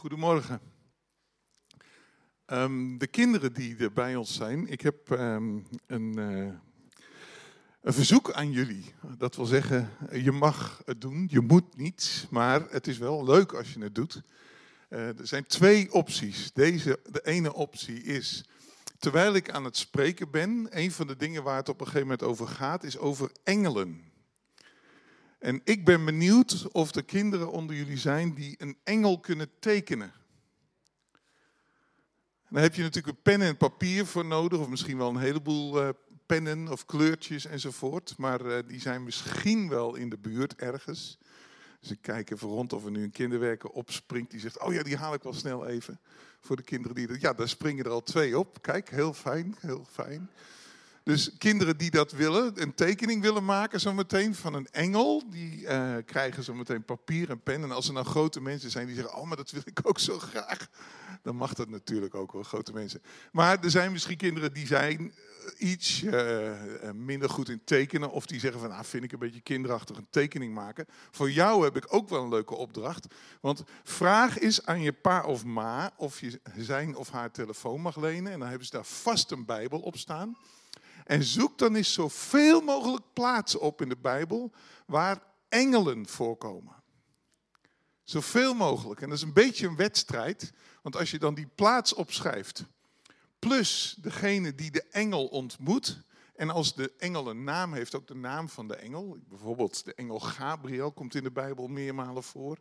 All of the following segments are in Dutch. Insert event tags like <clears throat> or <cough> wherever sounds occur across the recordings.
Goedemorgen. Ehm, de kinderen die er bij ons zijn, ik heb ehm, een, eh, een verzoek aan jullie. Dat wil zeggen, je mag het doen, je moet niet, maar het is wel leuk als je het doet. Eh, er zijn twee opties. Deze, de ene optie is, terwijl ik aan het spreken ben, een van de dingen waar het op een gegeven moment over gaat, is over engelen. En ik ben benieuwd of er kinderen onder jullie zijn die een engel kunnen tekenen. Dan heb je natuurlijk een pen en papier voor nodig, of misschien wel een heleboel uh, pennen of kleurtjes enzovoort. Maar uh, die zijn misschien wel in de buurt ergens. Dus ik kijk even rond of er nu een kinderwerker opspringt die zegt: Oh ja, die haal ik wel snel even. Voor de kinderen die. Ja, daar springen er al twee op. Kijk, heel fijn, heel fijn. Dus kinderen die dat willen, een tekening willen maken zometeen van een engel, die uh, krijgen zometeen papier en pen. En als er nou grote mensen zijn die zeggen, oh maar dat wil ik ook zo graag, dan mag dat natuurlijk ook wel, grote mensen. Maar er zijn misschien kinderen die zijn eh, iets uh, minder goed in tekenen, of die zeggen van, ah vind ik een beetje kinderachtig een tekening maken. Voor jou heb ik ook wel een leuke opdracht, want vraag eens aan je pa of ma of je zijn of haar telefoon mag lenen. En dan hebben ze daar vast een bijbel op staan. En zoek dan eens zoveel mogelijk plaatsen op in de Bijbel waar engelen voorkomen. Zoveel mogelijk. En dat is een beetje een wedstrijd, want als je dan die plaats opschrijft, plus degene die de engel ontmoet, en als de engel een naam heeft, ook de naam van de engel, bijvoorbeeld de engel Gabriel komt in de Bijbel meermalen voor.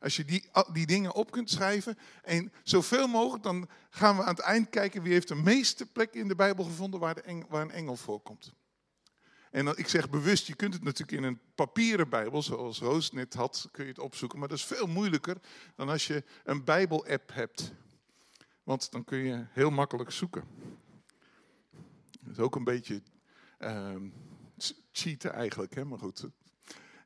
Als je die, die dingen op kunt schrijven en zoveel mogelijk, dan gaan we aan het eind kijken wie heeft de meeste plek in de Bijbel gevonden waar, waar een engel voorkomt. En dan, ik zeg bewust, je kunt het natuurlijk in een papieren Bijbel, zoals Roos net had, kun je het opzoeken. Maar dat is veel moeilijker dan als je een Bijbel-app hebt. Want dan kun je heel makkelijk zoeken. Dat is ook een beetje uh, cheaten eigenlijk, hè? maar goed.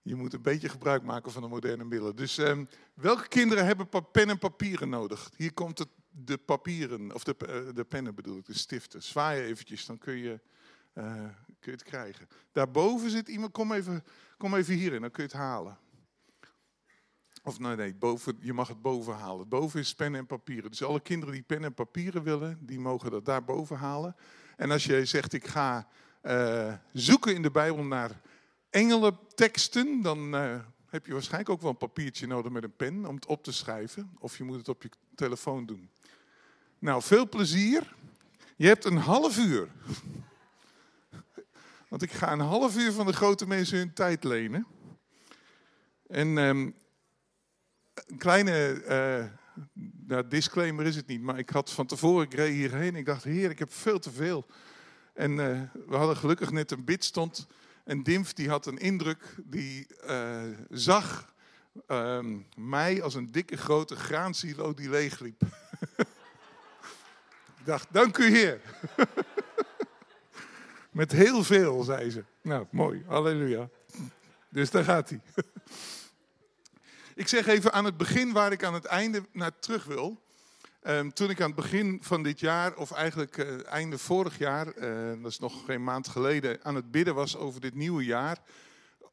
Je moet een beetje gebruik maken van de moderne middelen. Dus uh, welke kinderen hebben pen en papieren nodig? Hier komt het, de papieren, of de, uh, de pennen bedoel ik, de stiften. Zwaai eventjes, dan kun je, uh, kun je het krijgen. Daarboven zit iemand, kom even, kom even hierin, dan kun je het halen. Of nee, nee, boven, je mag het boven halen. Boven is pen en papieren. Dus alle kinderen die pen en papieren willen, die mogen dat daar boven halen. En als je zegt, ik ga uh, zoeken in de Bijbel naar engelenteksten, dan uh, heb je waarschijnlijk ook wel een papiertje nodig met een pen om het op te schrijven. Of je moet het op je telefoon doen. Nou, veel plezier. Je hebt een half uur. <laughs> Want ik ga een half uur van de grote mensen hun tijd lenen. En um, een kleine uh, nou, disclaimer is het niet, maar ik had van tevoren, ik reed hierheen. Ik dacht, heer, ik heb veel te veel. En uh, we hadden gelukkig net een bidstond. En Dimf die had een indruk, die uh, zag uh, mij als een dikke grote graansilo die leegliep. <laughs> ik dacht, dank u heer. <laughs> Met heel veel, zei ze. Nou, mooi, halleluja. Dus daar gaat hij. <laughs> ik zeg even aan het begin waar ik aan het einde naar terug wil. Um, toen ik aan het begin van dit jaar, of eigenlijk uh, einde vorig jaar, uh, dat is nog geen maand geleden, aan het bidden was over dit nieuwe jaar.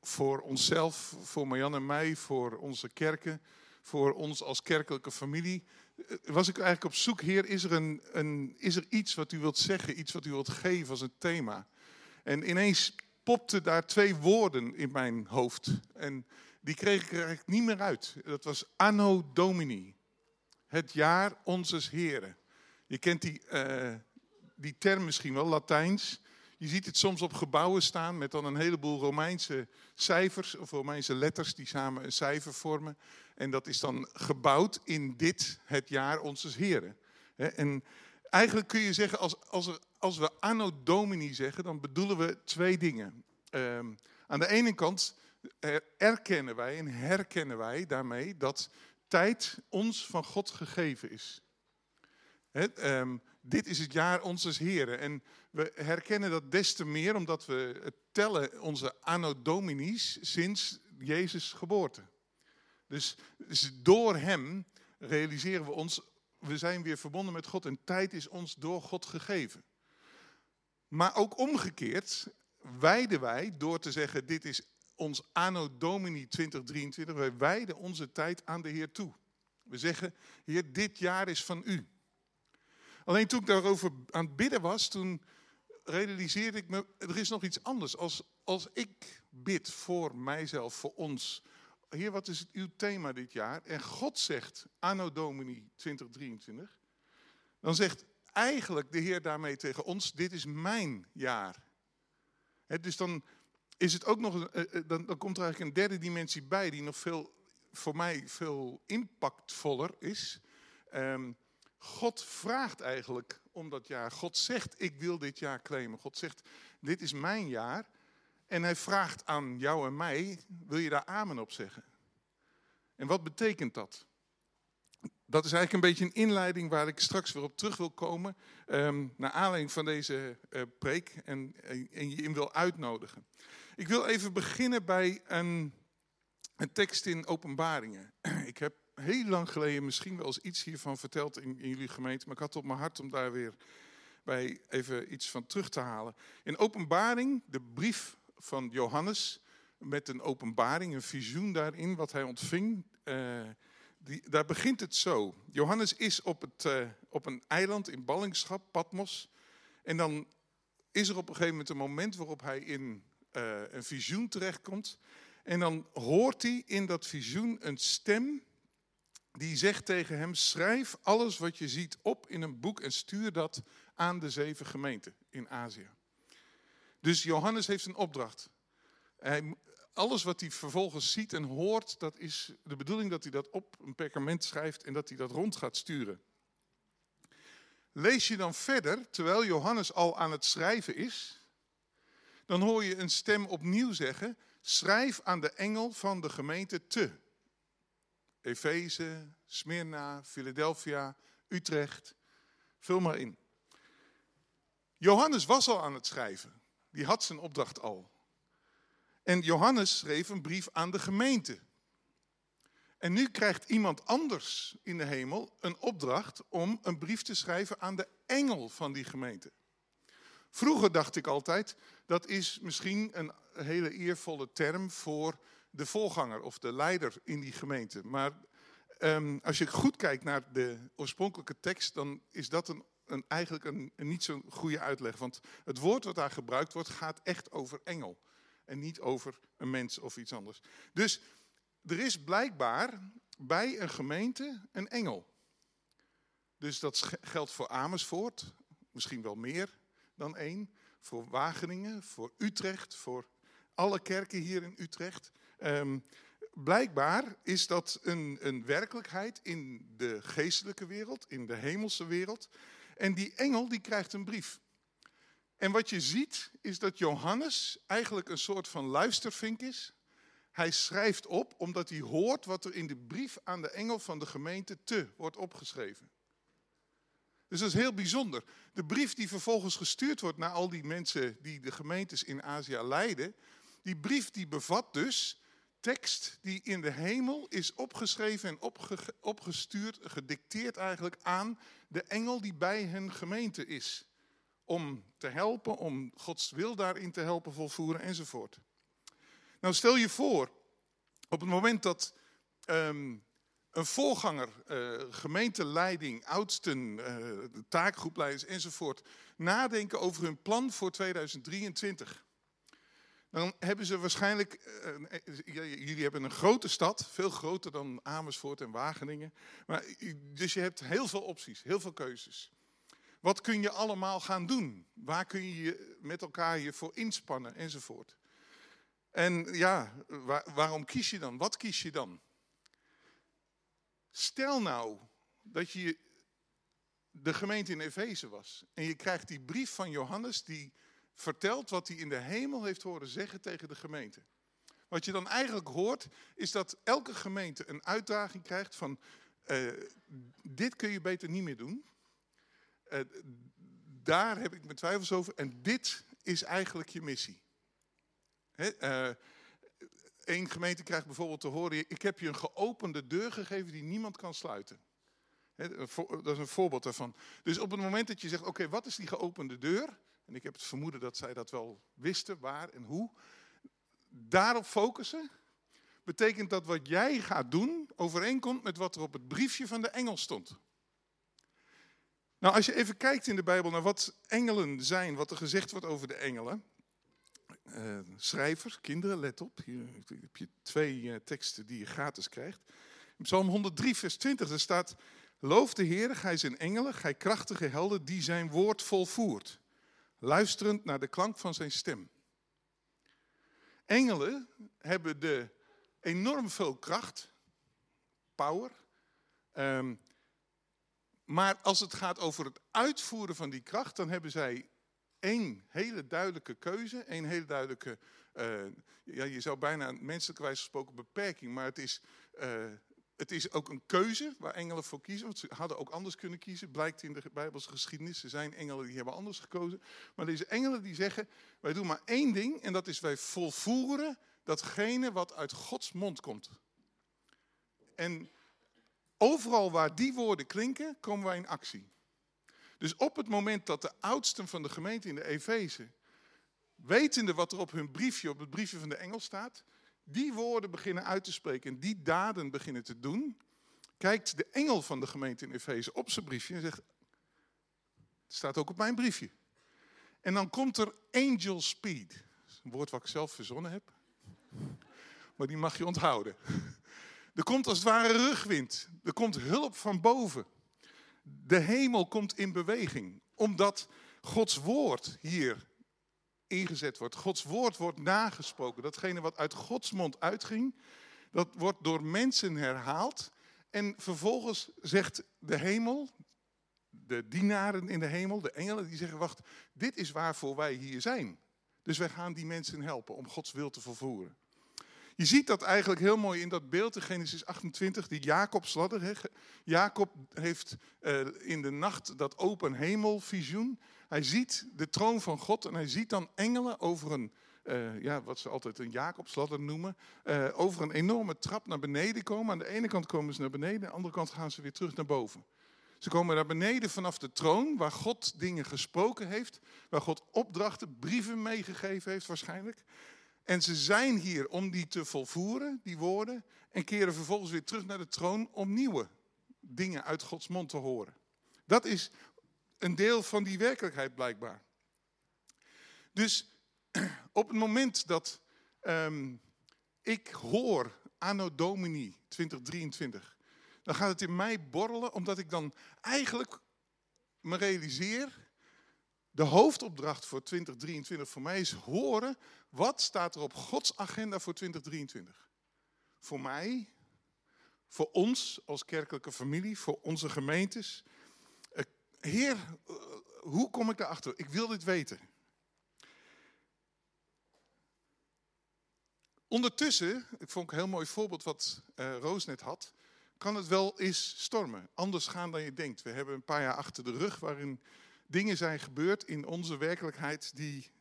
Voor onszelf, voor Marjan en mij, voor onze kerken, voor ons als kerkelijke familie. Uh, was ik eigenlijk op zoek, Heer, is er, een, een, is er iets wat u wilt zeggen, iets wat u wilt geven als een thema? En ineens popten daar twee woorden in mijn hoofd. En die kreeg ik er eigenlijk niet meer uit. Dat was Anno Domini het jaar onzes Heren. Je kent die, uh, die term misschien wel, Latijns. Je ziet het soms op gebouwen staan met dan een heleboel Romeinse cijfers of Romeinse letters die samen een cijfer vormen. En dat is dan gebouwd in dit, het jaar onzes Heren. En eigenlijk kun je zeggen, als, als, als we anno domini zeggen, dan bedoelen we twee dingen. Um, aan de ene kant erkennen wij en herkennen wij daarmee dat tijd ons van God gegeven is. um, dit is het jaar onze Heren. En we herkennen dat des te meer omdat we tellen onze anno dominis sinds Jezus geboorte. Dus, dus door hem realiseren we ons, we zijn weer verbonden met God en tijd is ons door God gegeven. Maar ook omgekeerd wijden wij door te zeggen dit is ons anno domini 2023, wij wijden onze tijd aan de Heer toe. We zeggen, Heer, dit jaar is van u. Alleen toen ik daarover aan het bidden was, toen realiseerde ik me, er is nog iets anders. Als, als ik bid voor mijzelf, voor ons. Heer, wat is het, uw thema dit jaar? En God zegt, anno domini 2023. Dan zegt eigenlijk de Heer daarmee tegen ons, dit is mijn jaar. dus dan is het ook nog, eh, dan, dan komt er eigenlijk een derde dimensie bij die nog veel, voor mij veel impactvoller is. Um, God vraagt eigenlijk om dat jaar. God zegt, ik wil dit jaar claimen. God zegt, dit is mijn jaar. En hij vraagt aan jou en mij, wil je daar amen op zeggen? En wat betekent dat? Dat is eigenlijk een beetje een inleiding waar ik straks weer op terug wil komen. Um, naar aanleiding van deze uh, preek en, en, je in wil uitnodigen. Ik wil even beginnen bij een, een tekst in Openbaringen. <clears throat> Ik heb heel lang geleden misschien wel eens iets hiervan verteld in, in jullie gemeente. Maar ik had op mijn hart om daar weer bij even iets van terug te halen. In openbaring, de brief van Johannes, met een openbaring, een visioen daarin, wat hij ontving. Uh, die, daar begint het zo. Johannes is op, het, uh, op een eiland in ballingschap, Patmos. En dan is er op een gegeven moment een moment waarop hij in uh, een visioen terechtkomt. En dan hoort hij in dat visioen een stem die zegt tegen hem: schrijf alles wat je ziet op in een boek en stuur dat aan de zeven gemeenten in Azië. Dus Johannes heeft een opdracht. Hij, alles wat hij vervolgens ziet en hoort, dat is de bedoeling dat hij dat op een perkament schrijft en dat hij dat rond gaat sturen. Lees je dan verder, terwijl Johannes al aan het schrijven is, dan hoor je een stem opnieuw zeggen: schrijf aan de engel van de gemeente te. Efeze, Smyrna, Philadelphia, Utrecht. Vul maar in. Johannes was al aan het schrijven. Die had zijn opdracht al. En Johannes schreef een brief aan de gemeente. En nu krijgt iemand anders in de hemel een opdracht om een brief te schrijven aan de engel van die gemeente. Vroeger dacht ik altijd, dat is misschien een hele eervolle term voor de voorganger of de leider in die gemeente. Maar um, als je goed kijkt naar de oorspronkelijke tekst, dan is dat een, een eigenlijk een, een niet zo'n goede uitleg. Want het woord wat daar gebruikt wordt, gaat echt over engel. En niet over een mens of iets anders. Dus er is blijkbaar bij een gemeente een engel. Dus dat geldt voor Amersfoort, misschien wel meer dan één. Voor Wageningen, voor Utrecht, voor alle kerken hier in Utrecht. Um, blijkbaar is dat een, een werkelijkheid in de geestelijke wereld, in de hemelse wereld. En die engel die krijgt een brief. En wat je ziet is dat Johannes eigenlijk een soort van luistervink is. Hij schrijft op omdat hij hoort wat er in de brief aan de engel van de gemeente te wordt opgeschreven. Dus dat is heel bijzonder. De brief die vervolgens gestuurd wordt naar al die mensen die de gemeentes in Azië leiden, die brief die bevat dus tekst die in de hemel is opgeschreven en opgestuurd, gedicteerd eigenlijk aan de engel die bij hun gemeente is. Om te helpen, om Gods wil daarin te helpen volvoeren enzovoort. Nou stel je voor, op het moment dat um, een voorganger, uh, gemeenteleiding, oudsten, uh, taakgroepleiders enzovoort, nadenken over hun plan voor 2023 dan hebben ze waarschijnlijk, eh, eh, jullie hebben een grote stad, veel groter dan Amersfoort en Wageningen. Maar, dus je hebt heel veel opties, heel veel keuzes. Wat kun je allemaal gaan doen? Waar kun je je met elkaar je voor inspannen enzovoort? En ja, waarom kies je dan? Wat kies je dan? Stel nou dat je de gemeente in Efeze was en je krijgt die brief van Johannes die vertelt wat hij in de hemel heeft horen zeggen tegen de gemeente. Wat je dan eigenlijk hoort, is dat elke gemeente een uitdaging krijgt van, uh, dit kun je beter niet meer doen. Uh, daar heb ik mijn twijfels over en dit is eigenlijk je missie. Eén uh, gemeente krijgt bijvoorbeeld te horen, ik heb je een geopende deur gegeven die niemand kan sluiten. dat is een voorbeeld daarvan. Dus op het moment dat je zegt, oké, wat is die geopende deur? En ik heb het vermoeden dat zij dat wel wisten, waar en hoe. Daarop focussen betekent dat wat jij gaat doen overeenkomt met wat er op het briefje van de engel stond. Nou, als je even kijkt in de Bijbel naar wat engelen zijn, wat er gezegd wordt over de engelen. Uh, schrijvers, kinderen, let op. Hier heb je twee uh, teksten die je gratis krijgt. In Psalm 103, vers 20, daar staat... Loof de Heer, gij zijn engelen, gij krachtige helden, die zijn woord volvoert. Luisterend naar de klank van zijn stem. Engelen hebben de enorm veel kracht, power. Um, maar als het gaat over het uitvoeren van die kracht, dan hebben zij één hele duidelijke keuze, één hele duidelijke, uh, ja, je zou bijna menselijk wijze gesproken beperking, maar het is, uh, het is ook een keuze waar engelen voor kiezen. Want ze hadden ook anders kunnen kiezen, blijkt in de Bijbelse geschiedenis. Er zijn engelen die hebben anders gekozen. Maar deze engelen die zeggen, wij doen maar één ding en dat is wij volvoeren datgene wat uit Gods mond komt. En overal waar die woorden klinken, komen wij in actie. Dus op het moment dat de oudsten van de gemeente in de Efeze, wetende wat er op hun briefje, op het briefje van de engel staat, die woorden beginnen uit te spreken en die daden beginnen te doen, kijkt de engel van de gemeente in Efeze op zijn briefje en zegt, het staat ook op mijn briefje. En dan komt er angel speed. een woord wat ik zelf verzonnen heb. Maar die mag je onthouden. Er komt als het ware rugwind. Er komt hulp van boven. De hemel komt in beweging. Omdat Gods woord hier ingezet wordt. Gods woord wordt nagesproken. Datgene wat uit Gods mond uitging, dat wordt door mensen herhaald. En vervolgens zegt de hemel, de dienaren in de hemel, de engelen, die zeggen: Wacht, dit is waarvoor wij hier zijn. Dus wij gaan die mensen helpen om Gods wil te vervoeren. Je ziet dat eigenlijk heel mooi in dat beeld in Genesis 28, die Jacobsladder. Jacob heeft uh, in de nacht dat open hemelvisioen. Hij ziet de troon van God en hij ziet dan engelen over een, uh, ja, wat ze altijd een Jacobsladder noemen, uh, over een enorme trap naar beneden komen. Aan de ene kant komen ze naar beneden, aan de andere kant gaan ze weer terug naar boven. Ze komen naar beneden vanaf de troon, waar God dingen gesproken heeft, waar God opdrachten, brieven meegegeven heeft waarschijnlijk. En ze zijn hier om die te volvoeren, die woorden, en keren vervolgens weer terug naar de troon om nieuwe dingen uit Gods mond te horen. Dat is een deel van die werkelijkheid blijkbaar. Dus <clears throat> op het moment dat um, ik hoor Anno Domini 2023, dan gaat het in mij borrelen, omdat ik dan eigenlijk me realiseer de hoofdopdracht voor 2023 voor mij is horen wat staat er op Gods agenda voor 2023. Voor mij, voor ons als kerkelijke familie, voor onze gemeentes. Eh, Heer, eh, hoe kom ik daarachter? Ik wil dit weten. Ondertussen, ik vond een heel mooi voorbeeld wat uh, Roos net had, kan het wel eens stormen. Anders gaan dan je denkt. We hebben een paar jaar achter de rug waarin dingen zijn gebeurd in onze werkelijkheid die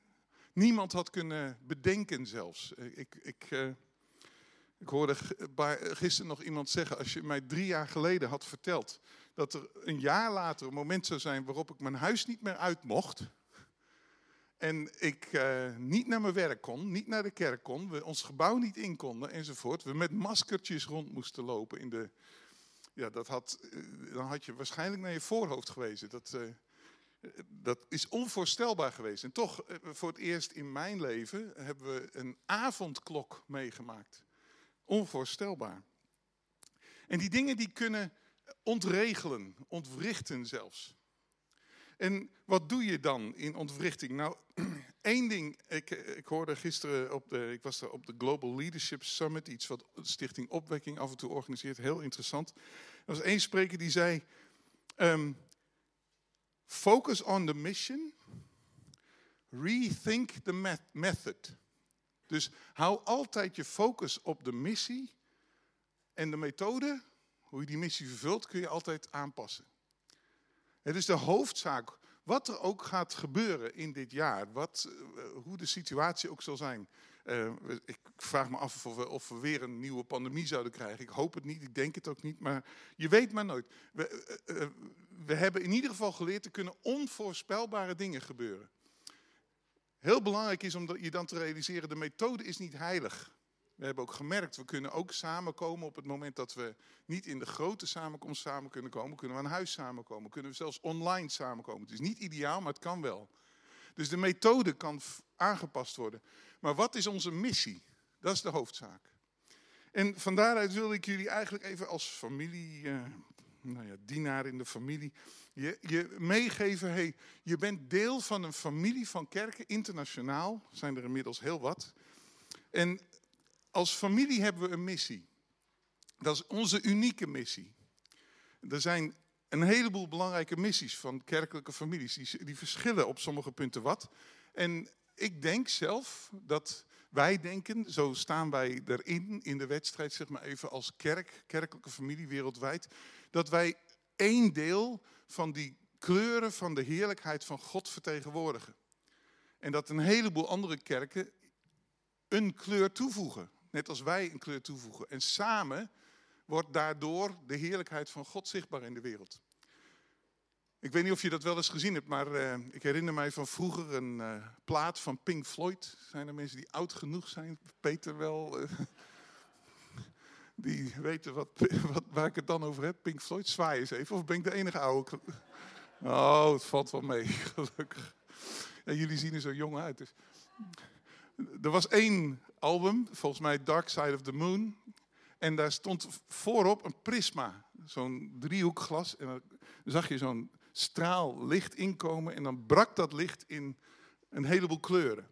niemand had kunnen bedenken zelfs. Eh, ik, ik, uh, ik hoorde gisteren nog iemand zeggen, als je mij drie jaar geleden had verteld dat er een jaar later een moment zou zijn waarop ik mijn huis niet meer uit mocht. En ik niet naar mijn werk kon, niet naar de kerk kon, we ons gebouw niet in konden enzovoort. We met maskertjes rond moesten lopen in de. Ja, dat had, dan had je waarschijnlijk naar je voorhoofd gewezen. Dat, dat is onvoorstelbaar geweest. En toch, eh, voor het eerst in mijn leven hebben we een avondklok meegemaakt. Onvoorstelbaar. En die dingen die kunnen ontregelen, ontwrichten zelfs. En wat doe je dan in ontwrichting? Nou, <clears throat> één ding. Ik, ik hoorde gisteren op de. Ik was er op de Global Leadership Summit, iets wat Stichting Opwekking af en toe organiseert. Heel interessant. Er was één spreker die zei. Um, Focus on the mission. Rethink the method. Dus hou altijd je focus op de missie. En de methode, hoe je die missie vervult, kun je altijd aanpassen. Het is de hoofdzaak, wat er ook gaat gebeuren in dit jaar, wat, eh, hoe de situatie ook zal zijn. Uh, ik vraag me af of we, of we, weer een nieuwe pandemie zouden krijgen. Ik hoop het niet, ik denk het ook niet, maar je weet maar nooit. We, uh, we hebben in ieder geval geleerd, er kunnen onvoorspelbare dingen gebeuren. Heel belangrijk is om je dan te realiseren, de methode is niet heilig. We hebben ook gemerkt, we kunnen ook samenkomen op het moment dat we niet in de grote samenkomst samen kunnen komen. Kunnen we aan huis samenkomen, kunnen we zelfs online samenkomen. Het is niet ideaal, maar het kan wel. Dus de methode kan aangepast worden. Maar wat is onze missie? Dat is de hoofdzaak. En van daaruit wil ik jullie eigenlijk even als familie, uh, nou ja, dienaar in de familie, je, je meegeven. Hey, je bent deel van een familie van kerken, internationaal, zijn er inmiddels heel wat. En als familie hebben we een missie. Dat is onze unieke missie. Er zijn een heleboel belangrijke missies van kerkelijke families. Die, die verschillen op sommige punten wat. En ik denk zelf dat wij denken, zo staan wij erin in de wedstrijd, zeg maar even als kerk, kerkelijke familie wereldwijd, dat wij één deel van die kleuren van de heerlijkheid van God vertegenwoordigen. En dat een heleboel andere kerken een kleur toevoegen. Net als wij een kleur toevoegen. En samen wordt daardoor de heerlijkheid van God zichtbaar in de wereld. Ik weet niet of je dat wel eens gezien hebt, maar uh, ik herinner mij van vroeger een uh, plaat van Pink Floyd. Zijn er mensen die oud genoeg zijn? Peter wel. Uh, <laughs> die weten wat, <laughs> wat, waar ik het dan over heb. Pink Floyd, zwaai eens even. Of ben ik de enige oude? Oh, het valt wel mee, <laughs> gelukkig. Ja, jullie zien er zo jong uit. Dus. Er was één album, volgens mij Dark Side of the Moon. En daar stond voorop een prisma. Zo'n driehoekglas. En dan zag je zo'n straal licht inkomen. En dan brak dat licht in een heleboel kleuren.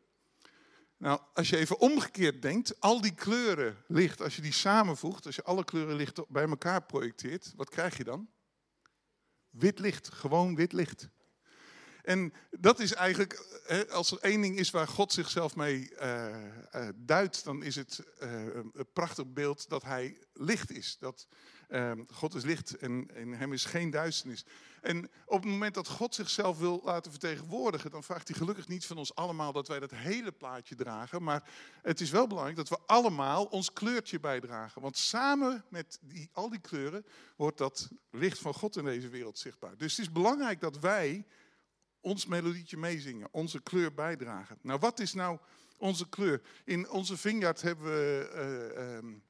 Nou, als je even omgekeerd denkt, al die kleuren licht, als je die samenvoegt, als je alle kleuren licht bij elkaar projecteert, wat krijg je dan? Wit licht, gewoon wit licht. En dat is eigenlijk, als er één ding is waar God zichzelf mee uh, uh, duidt, dan is het uh, een prachtig beeld dat hij licht is. Dat God is licht en in hem is geen duisternis. En op het moment dat God zichzelf wil laten vertegenwoordigen, dan vraagt hij gelukkig niet van ons allemaal dat wij dat hele plaatje dragen. Maar het is wel belangrijk dat we allemaal ons kleurtje bijdragen. Want samen met die, al die kleuren wordt dat licht van God in deze wereld zichtbaar. Dus het is belangrijk dat wij ons melodietje meezingen, onze kleur bijdragen. Nou, wat is nou onze kleur? In onze vineyard hebben we, uh, um,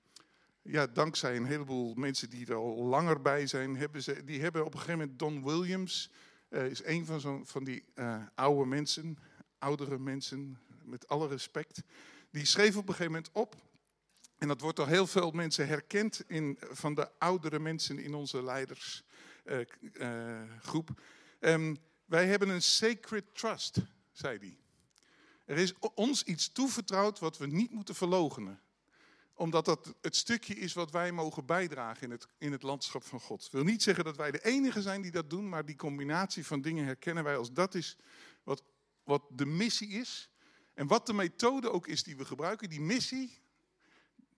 ja, dankzij een heleboel mensen die er al langer bij zijn, hebben ze, die hebben op een gegeven moment Don Williams, uh, is een van, zo, van die uh, oude mensen, oudere mensen, met alle respect. Die schreef op een gegeven moment op, en dat wordt door heel veel mensen herkend in, van de oudere mensen in onze leidersgroep. Um, wij hebben een sacred trust, zei hij. Er is ons iets toevertrouwd wat we niet moeten verlogenen. Omdat dat het stukje is wat wij mogen bijdragen in het, in het landschap van God. Ik wil niet zeggen dat wij de enige zijn die dat doen, maar die combinatie van dingen herkennen wij als dat is wat, wat de missie is. En wat de methode ook is die we gebruiken. Die missie,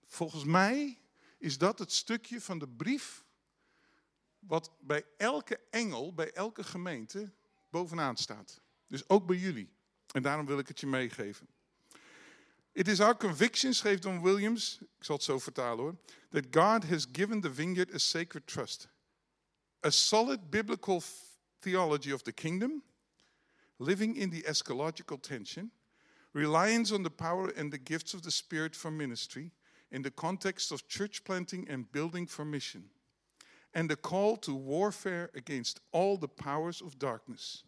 volgens mij, is dat het stukje van de brief wat bij elke engel, bij elke gemeente bovenaan staat. Dus ook bij jullie. En daarom wil ik het je meegeven. It is our conviction, schreef Don Williams, ik zal het zo vertalen hoor, that God has given the vineyard a sacred trust. A solid biblical theology of the kingdom, living in the eschatological tension, reliance on the power and the gifts of the Spirit for ministry, in the context of church planting and building for mission, and the call to warfare against all the powers of darkness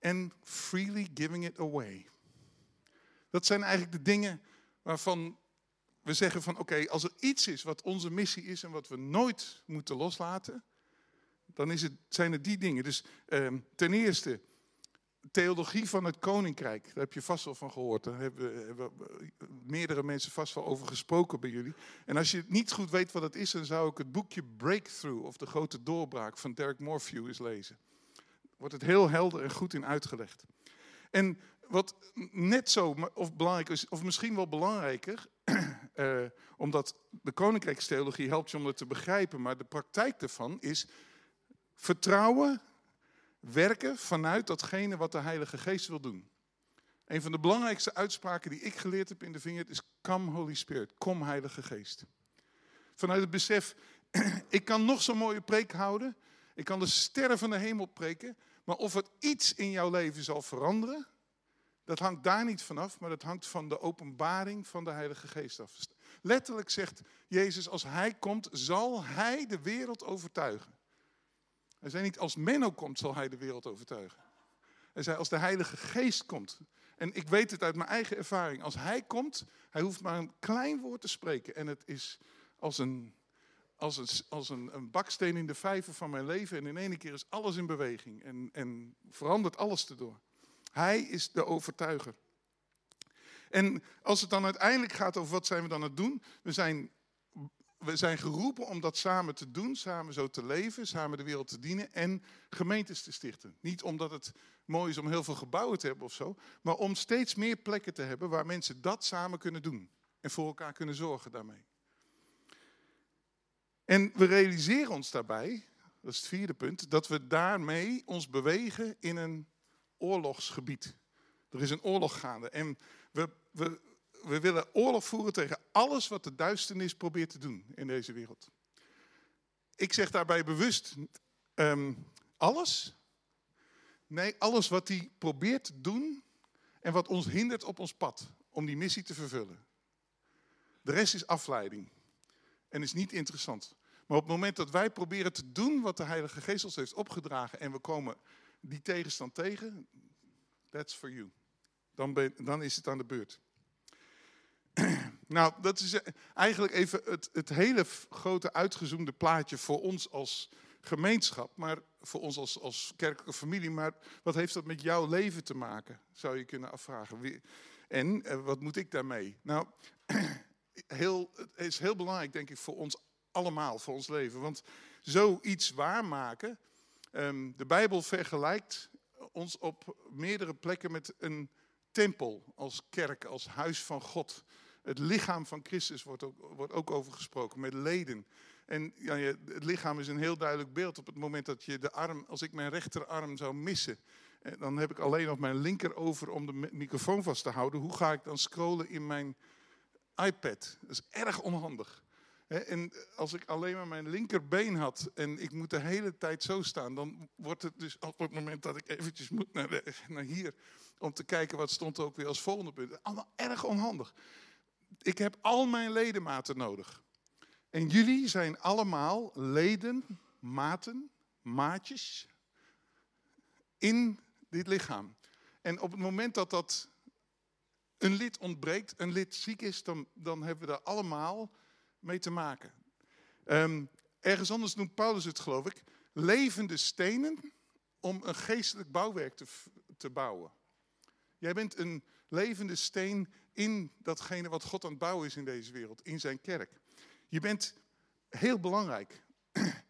and freely giving it away. Dat zijn eigenlijk de dingen waarvan we zeggen van oké, als er iets is wat onze missie is en wat we nooit moeten loslaten, dan is het, zijn het die dingen. Dus eh, ten eerste, theologie van het koninkrijk. Daar heb je vast wel van gehoord. Daar hebben, hebben meerdere mensen vast wel over gesproken bij jullie. En als je niet goed weet wat het is, dan zou ik het boekje Breakthrough of de grote doorbraak van Derek Morphew eens lezen wordt het heel helder en goed in uitgelegd. En wat net zo of belangrijk is, of misschien wel belangrijker, <clears throat> eh, omdat de koninkrijkstheologie helpt je om het te begrijpen, maar de praktijk daarvan is vertrouwen, werken vanuit datgene wat de Heilige Geest wil doen. Een van de belangrijkste uitspraken die ik geleerd heb in de vinger is: Come Holy Spirit, kom Heilige Geest. Vanuit het besef, <clears throat> ik kan nog zo'n mooie preek houden, ik kan de sterren van de hemel preken, maar of het iets in jouw leven zal veranderen, Dat hangt daar niet vanaf, maar dat hangt van de openbaring van de Heilige Geest af. Letterlijk zegt Jezus, als Hij komt, zal Hij de wereld overtuigen. Hij zei niet, als Menno komt, zal Hij de wereld overtuigen. Hij zei, als de Heilige Geest komt. En ik weet het uit mijn eigen ervaring. Als Hij komt, Hij hoeft maar een klein woord te spreken. En het is als een, als een, als een, een baksteen in de vijver van mijn leven. En in één keer is alles in beweging. En, en verandert alles erdoor. Hij is de overtuiger. En als het dan uiteindelijk gaat over wat zijn we dan aan het doen, we zijn, we zijn geroepen om dat samen te doen, samen zo te leven, samen de wereld te dienen en gemeentes te stichten. Niet omdat het mooi is om heel veel gebouwen te hebben of zo, maar om steeds meer plekken te hebben waar mensen dat samen kunnen doen en voor elkaar kunnen zorgen daarmee. En we realiseren ons daarbij, dat is het vierde punt, dat we daarmee ons bewegen in een oorlogsgebied. Er is een oorlog gaande en we, we, we willen oorlog voeren tegen alles wat de duisternis probeert te doen in deze wereld. Ik zeg daarbij bewust ehm, alles. Nee, alles wat hij probeert te doen en wat ons hindert op ons pad om die missie te vervullen. De rest is afleiding en is niet interessant. Maar op het moment dat wij proberen te doen wat de Heilige Geest ons heeft opgedragen en we komen die tegenstand tegen, that's for you. Dan, ben, dan is het aan de beurt. <clears throat> Nou, dat is eh, eigenlijk even het, het hele grote uitgezoomde plaatje voor ons als gemeenschap, maar voor ons als, als kerkelijke familie. Maar wat heeft dat met jouw leven te maken, zou je kunnen afvragen. En eh, wat moet ik daarmee? Nou, <clears throat> heel, het is heel belangrijk, denk ik, voor ons allemaal, voor ons leven. Want zoiets waarmaken, um, de Bijbel vergelijkt ons op meerdere plekken met een tempel als kerk, als huis van God. Het lichaam van Christus wordt ook, wordt ook over gesproken, met leden. En ja, het lichaam is een heel duidelijk beeld. Op het moment dat je de arm, als ik mijn rechterarm zou missen, eh, dan heb ik alleen nog mijn linker over om de microfoon vast te houden. Hoe ga ik dan scrollen in mijn iPad? Dat is erg onhandig. En als ik alleen maar mijn linkerbeen had en ik moet de hele tijd zo staan, dan wordt het dus op het moment dat ik eventjes moet naar, naar hier om te kijken wat stond er ook weer als volgende punt. Allemaal erg onhandig. Ik heb al mijn ledematen nodig. En jullie zijn allemaal leden, maten, maatjes in dit lichaam. En op het moment dat dat een lid ontbreekt, een lid ziek is, dan, dan hebben we daar allemaal mee te maken. Ehm, ergens anders noemt Paulus het, geloof ik, levende stenen om een geestelijk bouwwerk te, te bouwen. Jij bent een levende steen in datgene wat God aan het bouwen is in deze wereld, in zijn kerk. Je bent heel belangrijk. <clears throat>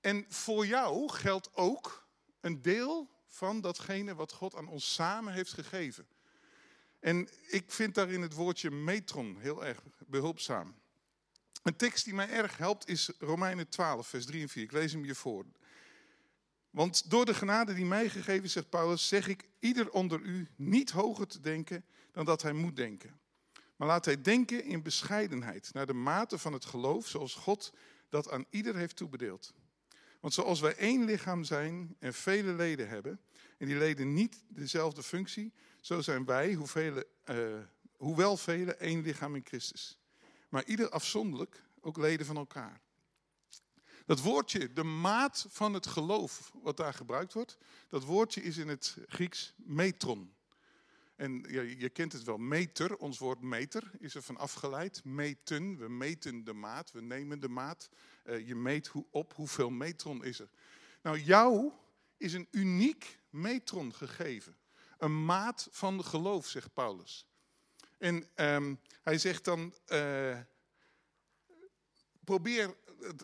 En voor jou geldt ook een deel van datgene wat God aan ons samen heeft gegeven. En ik vind daarin het woordje metron heel erg behulpzaam. Een tekst die mij erg helpt is Romeinen 12, vers 3 en 4. Ik lees hem je voor. Want door de genade die mij gegeven is, zegt Paulus, zeg ik ieder onder u niet hoger te denken dan dat hij moet denken. Maar laat hij denken in bescheidenheid, naar de mate van het geloof, zoals God dat aan ieder heeft toebedeeld. Want zoals wij één lichaam zijn en vele leden hebben, en die leden niet dezelfde functie, zo zijn wij, uh, hoewel vele, één lichaam in Christus maar ieder afzonderlijk ook leden van elkaar. Dat woordje, de maat van het geloof, wat daar gebruikt wordt, dat woordje is in het Grieks metron. En ja, je kent het wel, meter, ons woord meter is er van afgeleid. Meten, we meten de maat, we nemen de maat. Uh, je meet hoe, op hoeveel metron is er. Nou, jou is een uniek metron gegeven. Een maat van geloof, zegt Paulus. En um, hij zegt dan, uh, probeer,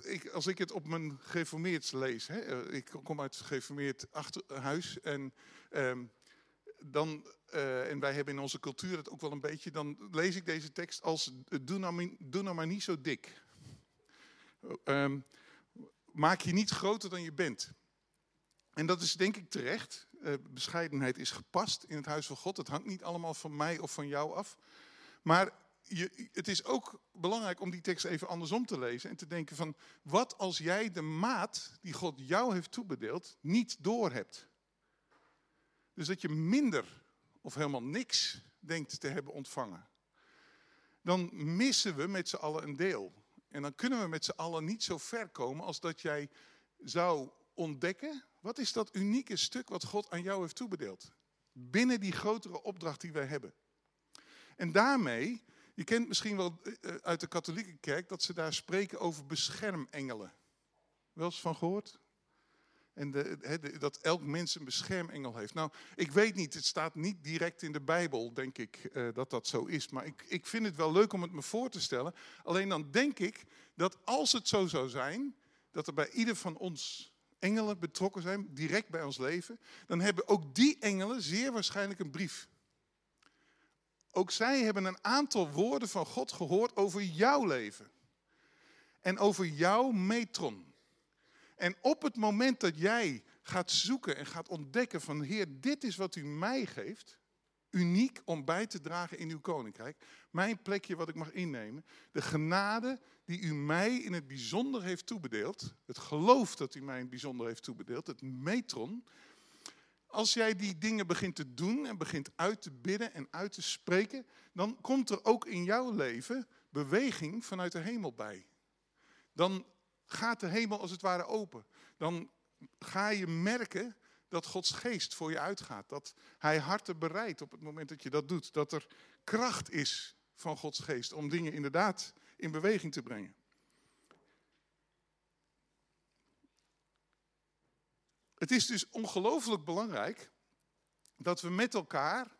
ik, als ik het op mijn geformeerd lees, hè, eh, ik kom uit het geformeerd huis en um, dan, uh, en wij hebben in onze cultuur het ook wel een beetje, dan lees ik deze tekst als doe nou, doe nou maar niet zo dik. Um, maak je niet groter dan je bent. En dat is denk ik terecht. Uh, bescheidenheid is gepast in het huis van God. Het hangt niet allemaal van mij of van jou af. Maar je, het is ook belangrijk om die tekst even andersom te lezen en te denken van, wat als jij de maat die God jou heeft toebedeeld niet doorhebt? Dus dat je minder of helemaal niks denkt te hebben ontvangen, dan missen we met z'n allen een deel. En dan kunnen we met z'n allen niet zo ver komen als dat jij zou ontdekken, wat is dat unieke stuk wat God aan jou heeft toebedeeld? Binnen die grotere opdracht die wij hebben. En daarmee, je kent misschien wel eh, uit de katholieke kerk dat ze daar spreken over beschermengelen. Wel eens van gehoord? En de, dat elk mens een beschermengel heeft. Nou, ik weet niet, het staat niet direct in de Bijbel, denk ik, eh, dat dat zo is. Maar ik, ik vind het wel leuk om het me voor te stellen. Alleen dan denk ik dat als het zo zou zijn, dat er bij ieder van ons engelen betrokken zijn, direct bij ons leven, dan hebben ook die engelen zeer waarschijnlijk een brief. Ook zij hebben een aantal woorden van God gehoord over jouw leven. En over jouw metron. En op het moment dat jij gaat zoeken en gaat ontdekken van Heer, dit is wat u mij geeft, uniek om bij te dragen in uw koninkrijk, mijn plekje wat ik mag innemen, de genade die u mij in het bijzonder heeft toebedeeld, het geloof dat u mij in het bijzonder heeft toebedeeld, het metron, als jij die dingen begint te doen en begint uit te bidden en uit te spreken, dan komt er ook in jouw leven beweging vanuit de hemel bij. Dan gaat de hemel als het ware open. Dan ga je merken dat Gods geest voor je uitgaat. Dat Hij harten bereidt op het moment dat je dat doet. Dat er kracht is van Gods geest om dingen inderdaad in beweging te brengen. Het is dus ongelooflijk belangrijk dat we met elkaar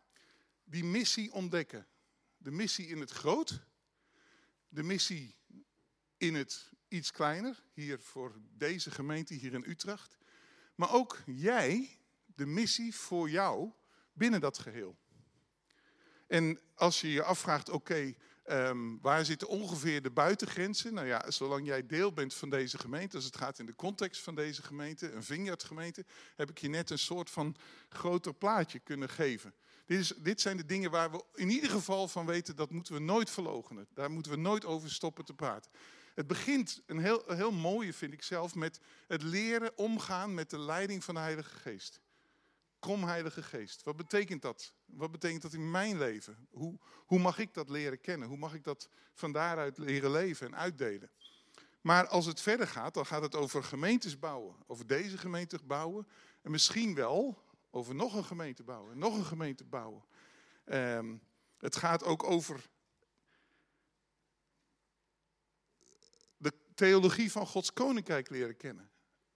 die missie ontdekken. De missie in het groot, de missie in het iets kleiner, hier voor deze gemeente hier in Utrecht. Maar ook jij, de missie voor jou binnen dat geheel. En als je je afvraagt, oké, ehm, waar zitten ongeveer de buitengrenzen? Nou ja, zolang jij deel bent van deze gemeente, als het gaat in de context van deze gemeente, een vineyardgemeente, heb ik je net een soort van groter plaatje kunnen geven. Dit, is, dit zijn de dingen waar we in ieder geval van weten, dat moeten we nooit verlogenen. Daar moeten we nooit over stoppen te praten. Het begint, een heel, heel mooie vind ik zelf, met het leren omgaan met de leiding van de Heilige Geest. Kom Heilige Geest. Wat betekent dat? Wat betekent dat in mijn leven? Hoe, hoe mag ik dat leren kennen? Hoe mag ik dat van daaruit leren leven en uitdelen? Maar als het verder gaat, dan gaat het over gemeentes bouwen. Over deze gemeente bouwen. En misschien wel over nog een gemeente bouwen. Nog een gemeente bouwen. Um, het gaat ook over de theologie van Gods koninkrijk leren kennen.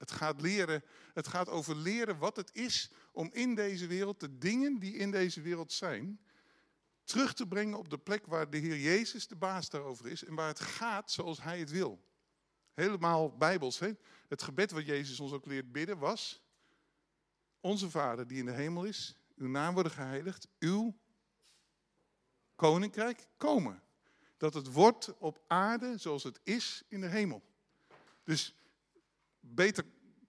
Het gaat, leren, het gaat over leren wat het is om in deze wereld de dingen die in deze wereld zijn, terug te brengen op de plek waar de Heer Jezus de baas daarover is en waar het gaat zoals Hij het wil. Helemaal bijbels. Hè? Het gebed wat Jezus ons ook leert bidden was, onze Vader die in de hemel is, uw naam worden geheiligd, uw koninkrijk komen. Dat het wordt op aarde zoals het is in de hemel. Dus beter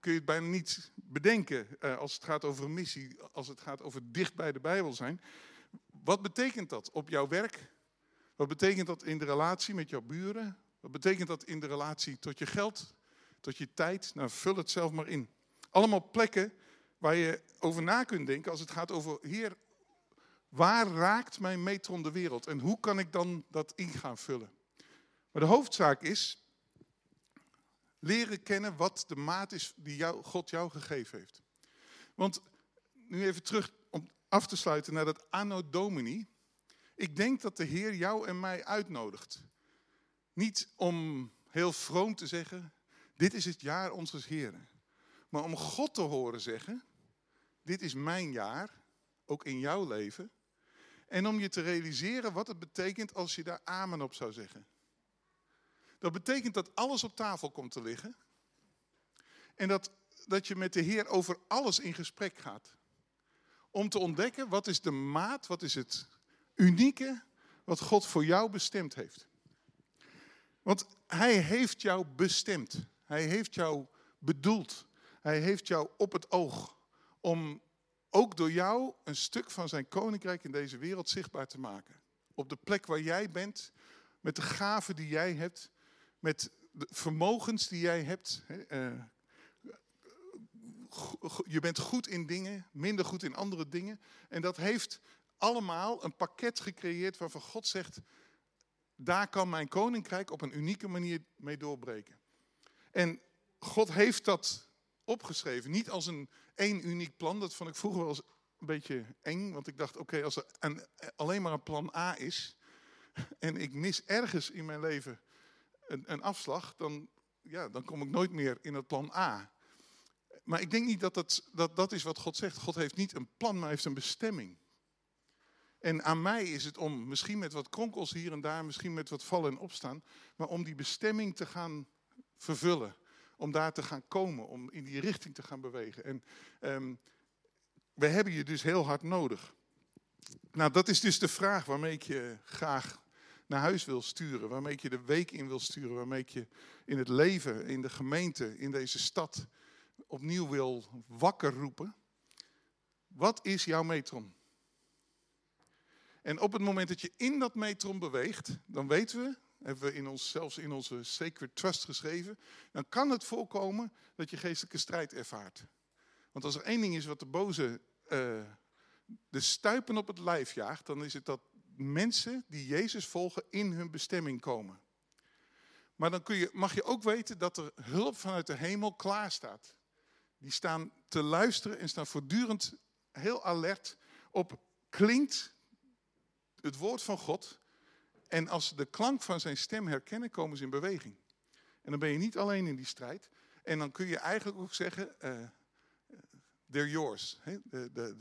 kun je het bijna niet bedenken uh, als het gaat over missie, als het gaat over dicht bij de Bijbel zijn. Wat betekent dat op jouw werk? Wat betekent dat in de relatie met jouw buren? Wat betekent dat in de relatie tot je geld, tot je tijd? Nou, vul het zelf maar in. Allemaal plekken waar je over na kunt denken als het gaat over, Heer, waar raakt mijn metron de wereld? En hoe kan ik dan dat in gaan vullen? Maar de hoofdzaak is, Leren kennen wat de maat is die God jou gegeven heeft. Want nu even terug om af te sluiten naar dat anno domini. Ik denk dat de Heer jou en mij uitnodigt. Niet om heel vroom te zeggen, dit is het jaar onze Heren. Maar om God te horen zeggen, dit is mijn jaar, ook in jouw leven. En om je te realiseren wat het betekent als je daar amen op zou zeggen. Dat betekent dat alles op tafel komt te liggen. En dat, dat je met de Heer over alles in gesprek gaat. Om te ontdekken wat is de maat, wat is het unieke wat God voor jou bestemd heeft. Want Hij heeft jou bestemd. Hij heeft jou bedoeld. Hij heeft jou op het oog om ook door jou een stuk van zijn koninkrijk in deze wereld zichtbaar te maken. Op de plek waar jij bent, met de gaven die jij hebt, met de vermogens die jij hebt. Uh, je bent goed in dingen, minder goed in andere dingen. En dat heeft allemaal een pakket gecreëerd waarvan God zegt, daar kan mijn koninkrijk op een unieke manier mee doorbreken. En God heeft dat opgeschreven, niet als een één uniek plan. Dat vond ik vroeger wel eens een beetje eng, want ik dacht, oké, als er een, alleen maar een plan A is <laughs> en ik mis ergens in mijn leven een, een afslag, dan, ja, dan kom ik nooit meer in het plan A. Maar ik denk niet dat, dat dat, dat is wat God zegt. God heeft niet een plan, maar heeft een bestemming. En aan mij is het om, misschien met wat kronkels hier en daar, misschien met wat vallen en opstaan, maar om die bestemming te gaan vervullen. Om daar te gaan komen, om in die richting te gaan bewegen. En um, we hebben je dus heel hard nodig. Nou, dat is dus de vraag waarmee ik je graag naar huis wil sturen. Waarmee je de week in wil sturen. Waarmee je in het leven, in de gemeente, in deze stad opnieuw wil wakker roepen. Wat is jouw metron? En op het moment dat je in dat metron beweegt, dan weten we, hebben we in ons, zelfs in onze Sacred Trust geschreven, dan kan het voorkomen dat je geestelijke strijd ervaart. Want als er één ding is wat de boze uh, de stuipen op het lijf jaagt, dan is het dat mensen die Jezus volgen in hun bestemming komen. Maar dan kun je, mag je ook weten dat er hulp vanuit de hemel klaar staat. Die staan te luisteren en staan voortdurend heel alert op klinkt het woord van God. En als ze de klank van zijn stem herkennen, komen ze in beweging. En dan ben je niet alleen in die strijd. En dan kun je eigenlijk ook zeggen, uh, they're yours. De, de,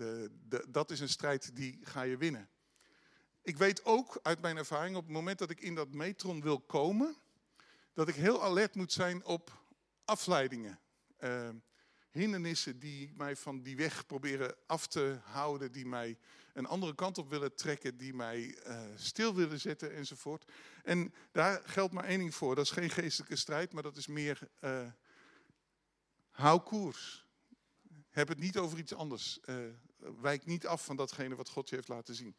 de, dat is een strijd die ga je winnen. Ik weet ook uit mijn ervaring, op het moment dat ik in dat metron wil komen, dat ik heel alert moet zijn op afleidingen. Uh, hindernissen die mij van die weg proberen af te houden, die mij een andere kant op willen trekken, die mij uh, stil willen zetten enzovoort. En daar geldt maar één ding voor. Dat is geen geestelijke strijd, maar dat is meer uh, hou koers. Heb het niet over iets anders. Uh, wijk niet af van datgene wat God je heeft laten zien.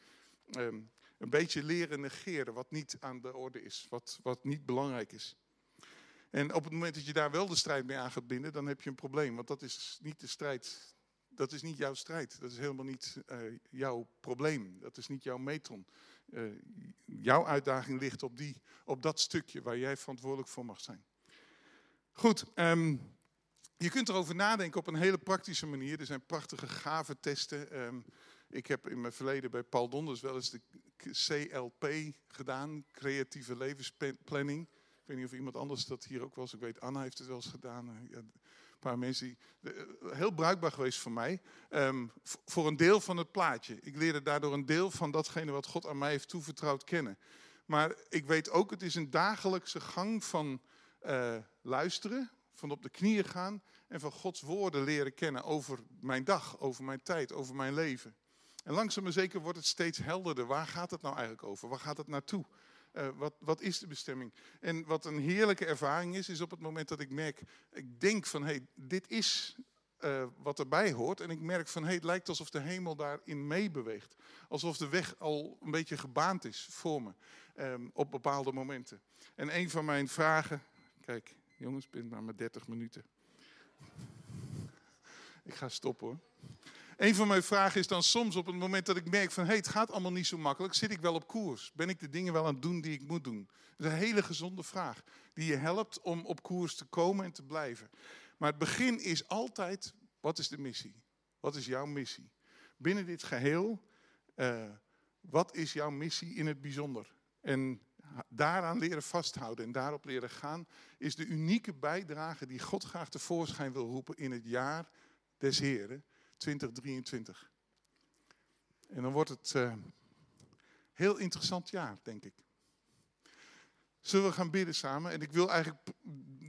Um, een beetje leren negeren wat niet aan de orde is, wat, wat niet belangrijk is. En op het moment dat je daar wel de strijd mee aan gaat binden, dan heb je een probleem. Want dat is niet de strijd. Dat is niet jouw strijd. Dat is helemaal niet uh, jouw probleem. Dat is niet jouw metron. Uh, jouw uitdaging ligt op, die, op dat stukje waar jij verantwoordelijk voor mag zijn. Goed, um, je kunt erover nadenken op een hele praktische manier. Er zijn prachtige gave testen. Um, ik heb in mijn verleden bij Paul Donders wel eens de CLP gedaan, creatieve levensplanning. Ik weet niet of iemand anders dat hier ook was. Ik weet, Anna heeft het wel eens gedaan. Eh, ja, een paar mensen die. Eh, heel bruikbaar geweest voor mij. Um, voor een deel van het plaatje. Ik leerde daardoor een deel van datgene wat God aan mij heeft toevertrouwd kennen. Maar ik weet ook, het is een dagelijkse gang van uh, luisteren, van op de knieën gaan en van Gods woorden leren kennen over mijn dag, over mijn tijd, over mijn leven. En langzaam maar zeker wordt het steeds helderder. Waar gaat het nou eigenlijk over? Waar gaat het naartoe? Uh, wat, wat, is de bestemming? En wat een heerlijke ervaring is, is op het moment dat ik merk, ik denk van hé, hey, dit is uh, wat erbij hoort. En ik merk van hé, hey, het lijkt alsof de hemel daarin meebeweegt. Alsof de weg al een beetje gebaand is voor me um, op bepaalde momenten. En een van mijn vragen, kijk jongens, ik ben maar met 30 minuten. ik ga stoppen hoor. Een van mijn vragen is dan soms op het moment dat ik merk van hey, het gaat allemaal niet zo makkelijk, zit ik wel op koers? Ben ik de dingen wel aan het doen die ik moet doen? Dat is een hele gezonde vraag die je helpt om op koers te komen en te blijven. Maar het begin is altijd, wat is de missie? Wat is jouw missie? Binnen dit geheel, uh, wat is jouw missie in het bijzonder? En daaraan leren vasthouden en daarop leren gaan, is de unieke bijdrage die God graag tevoorschijn wil roepen in het jaar des Heren 2023. En dan wordt het uh, heel interessant jaar, denk ik. Zullen we gaan bidden samen? En ik wil eigenlijk,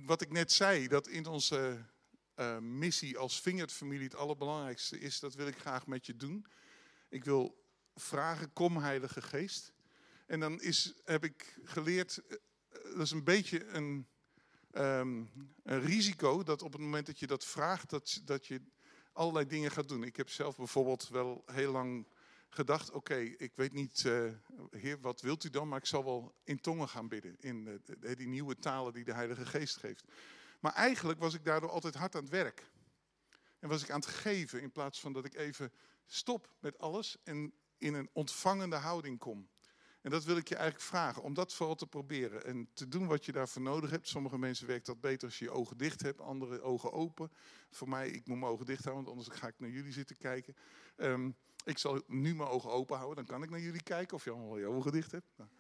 wat ik net zei, dat in onze uh, missie als Vingerd-familie het allerbelangrijkste is, dat wil ik graag met je doen. Ik wil vragen, kom Heilige Geest. En dan is, heb ik geleerd, eh, dat is een beetje een, um, een risico, dat op het moment dat je dat vraagt, dat, dat je allerlei dingen gaat doen. Ik heb zelf bijvoorbeeld wel heel lang gedacht, oké, ik weet niet, uh, heer, wat wilt u dan? Maar ik zal wel in tongen gaan bidden, in uh, die nieuwe talen die de Heilige Geest geeft. Maar eigenlijk was ik daardoor altijd hard aan het werk. En was ik aan het geven in plaats van dat ik even stop met alles en in een ontvangende houding kom. En dat wil ik je eigenlijk vragen, om dat vooral te proberen. En te doen wat je daarvoor nodig hebt. Sommige mensen werkt dat beter als je je ogen dicht hebt, andere ogen open. Voor mij, ik moet mijn ogen dicht houden, want anders ga ik naar jullie zitten kijken. Um, ik zal nu mijn ogen open houden, dan kan ik naar jullie kijken of je allemaal je ogen dicht hebt. Nou.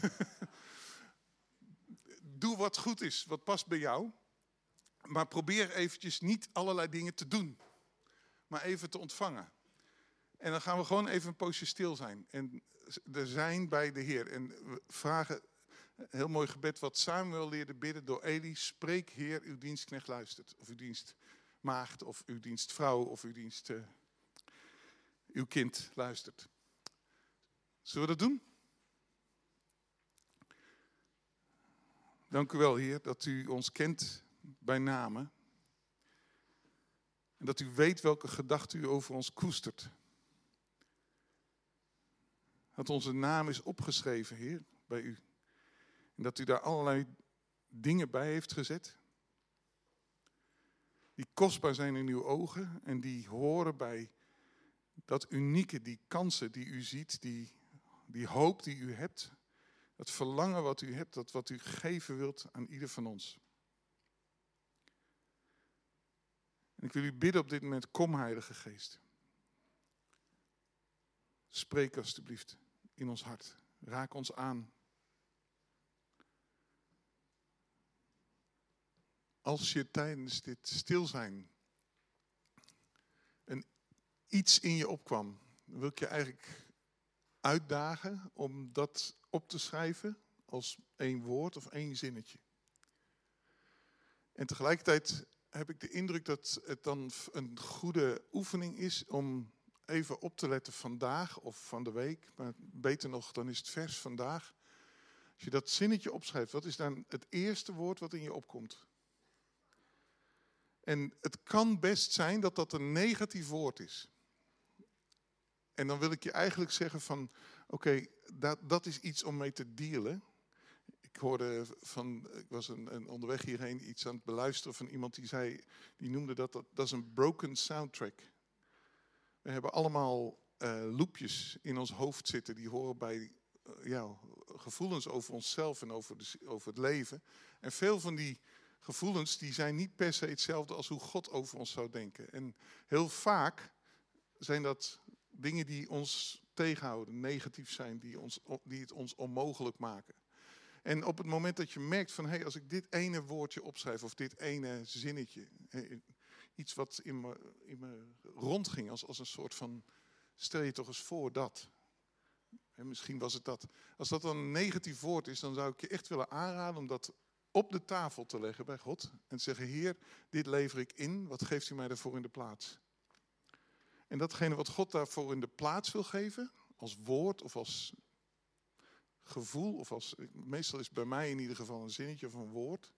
<laughs> Doe wat goed is, wat past bij jou. Maar probeer eventjes niet allerlei dingen te doen, maar even te ontvangen. En dan gaan we gewoon even een poosje stil zijn. En er zijn bij de Heer. En we vragen, een heel mooi gebed wat Samuel leerde bidden door Eli. Spreek Heer, uw dienstknecht luistert. Of uw dienstmaagd, of uw dienstvrouw, of uw dienst... Uh, uw kind luistert. Zullen we dat doen? Dank u wel, Heer, dat u ons kent bij namen. En dat u weet welke gedachten u over ons koestert. Dat onze naam is opgeschreven, Heer, bij u. En dat u daar allerlei dingen bij heeft gezet. Die kostbaar zijn in uw ogen en die horen bij dat unieke, die kansen die u ziet, die, die hoop die u hebt, dat verlangen wat u hebt, dat wat u geven wilt aan ieder van ons. En ik wil u bidden op dit moment, kom Heilige Geest. Spreek alstublieft in ons hart. Raak ons aan. Als je tijdens dit stil zijn een iets in je opkwam, wil ik je eigenlijk uitdagen om dat op te schrijven als één woord of één zinnetje. En tegelijkertijd heb ik de indruk dat het dan een goede oefening is om even op te letten vandaag of van de week. Maar beter nog, dan is het vers vandaag. Als je dat zinnetje opschrijft, wat is dan het eerste woord wat in je opkomt? En het kan best zijn dat dat een negatief woord is. En dan wil ik je eigenlijk zeggen van, oké, dat, dat is iets om mee te dealen. Ik hoorde van, ik was een, een, onderweg hierheen iets aan het beluisteren van iemand die zei, die noemde dat, dat, dat is een broken soundtrack. We hebben allemaal uh, loopjes in ons hoofd zitten die horen bij uh, ja, gevoelens over onszelf en over, de, over het leven. En veel van die gevoelens die zijn niet per se hetzelfde als hoe God over ons zou denken. En heel vaak zijn dat dingen die ons tegenhouden, negatief zijn, die, ons, die het ons onmogelijk maken. En op het moment dat je merkt van, hé, hey, als ik dit ene woordje opschrijf of dit ene zinnetje, iets wat in me, in me rondging als, als een soort van, stel je toch eens voor dat. En misschien was het dat. Als dat dan een negatief woord is, dan zou ik je echt willen aanraden om dat op de tafel te leggen bij God. En te zeggen, Heer, dit lever ik in, wat geeft u mij daarvoor in de plaats? En datgene wat God daarvoor in de plaats wil geven, als woord of als gevoel, of als, meestal is bij mij in ieder geval een zinnetje of een woord,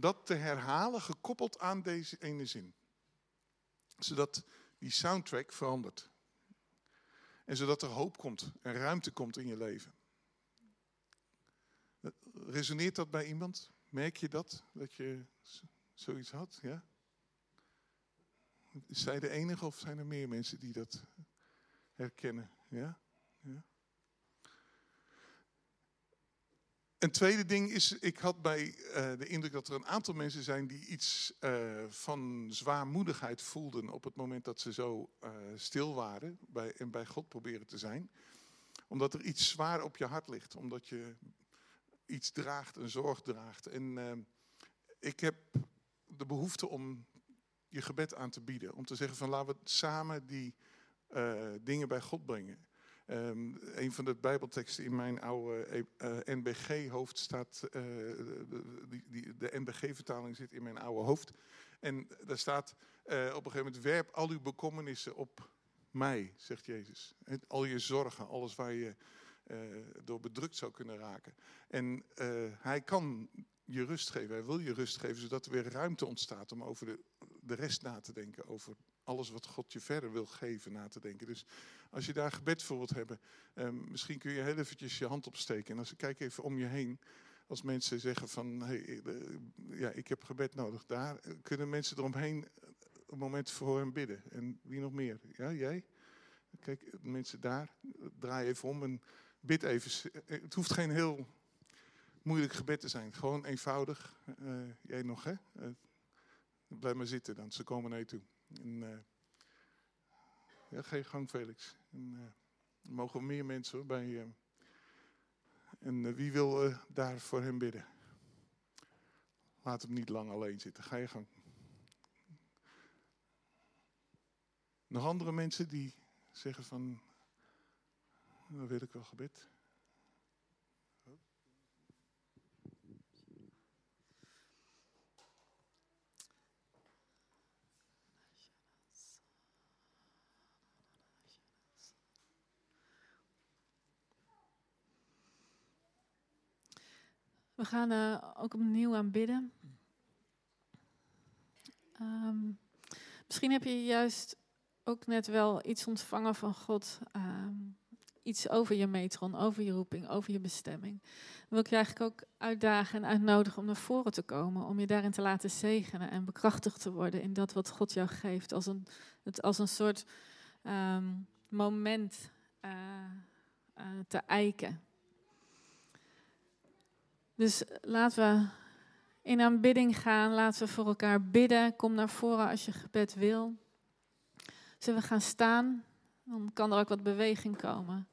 dat te herhalen gekoppeld aan deze ene zin. Zodat die soundtrack verandert. En zodat er hoop komt en ruimte komt in je leven. Resoneert dat bij iemand? Merk je dat? Dat je zoiets had? Ja? Is zij de enige of zijn er meer mensen die dat herkennen? Ja? ja? Een tweede ding is, ik had bij uh, de indruk dat er een aantal mensen zijn die iets uh, van zwaarmoedigheid voelden op het moment dat ze zo uh, stil waren bij, en bij God proberen te zijn. Omdat er iets zwaar op je hart ligt, omdat je iets draagt, een zorg draagt. En ik heb de behoefte om je gebed aan te bieden. Om te zeggen van laten we samen die dingen bij God brengen. Um, een van de Bijbelteksten in mijn oude eh, eh, NBG-hoofd staat, uh, de, die, de NBG-vertaling zit in mijn oude hoofd. En daar staat op een gegeven moment, werp al uw bekommernissen op mij, zegt Jezus. al je zorgen, alles waar je door bedrukt zou kunnen raken. En hij kan je rust geven, hij wil je rust geven, zodat er weer ruimte ontstaat om over de, de rest na te denken, over alles wat God je verder wil geven na te denken. Dus als je daar gebed voor wilt hebben, um, misschien kun je heel eventjes je hand opsteken. En als ik kijk even om je heen, als mensen zeggen van, hey, eh, ja, ik heb gebed nodig, daar kunnen mensen eromheen een moment voor hem bidden. En wie nog meer? Ja, jij? Kijk, mensen daar, draai even om en bid even. Het hoeft geen heel moeilijk gebed te zijn. Gewoon eenvoudig. Jij nog, hè? Blijf maar zitten dan, ze komen naar je toe. En, uh, ja, geen gang, Felix. En, er mogen meer mensen bij. en wie wil daar voor hem bidden? Laat hem niet lang alleen zitten. Ga je gang. Nog andere mensen die zeggen van, dan wil ik wel gebed. We gaan uh, ook opnieuw aanbidden. Um, misschien heb je juist ook net wel iets ontvangen van God. Um, iets over je metron, over je roeping, over je bestemming. Dan wil ik je eigenlijk ook uitdagen en uitnodigen om naar voren te komen. Om je daarin te laten zegenen en bekrachtigd te worden in dat wat God jou geeft. Als een, het als een soort um, moment uh, uh, te eiken. Dus laten we in aanbidding gaan. Laten we voor elkaar bidden. Kom naar voren als je gebed wil. Zullen we gaan staan? Dan kan er ook wat beweging komen.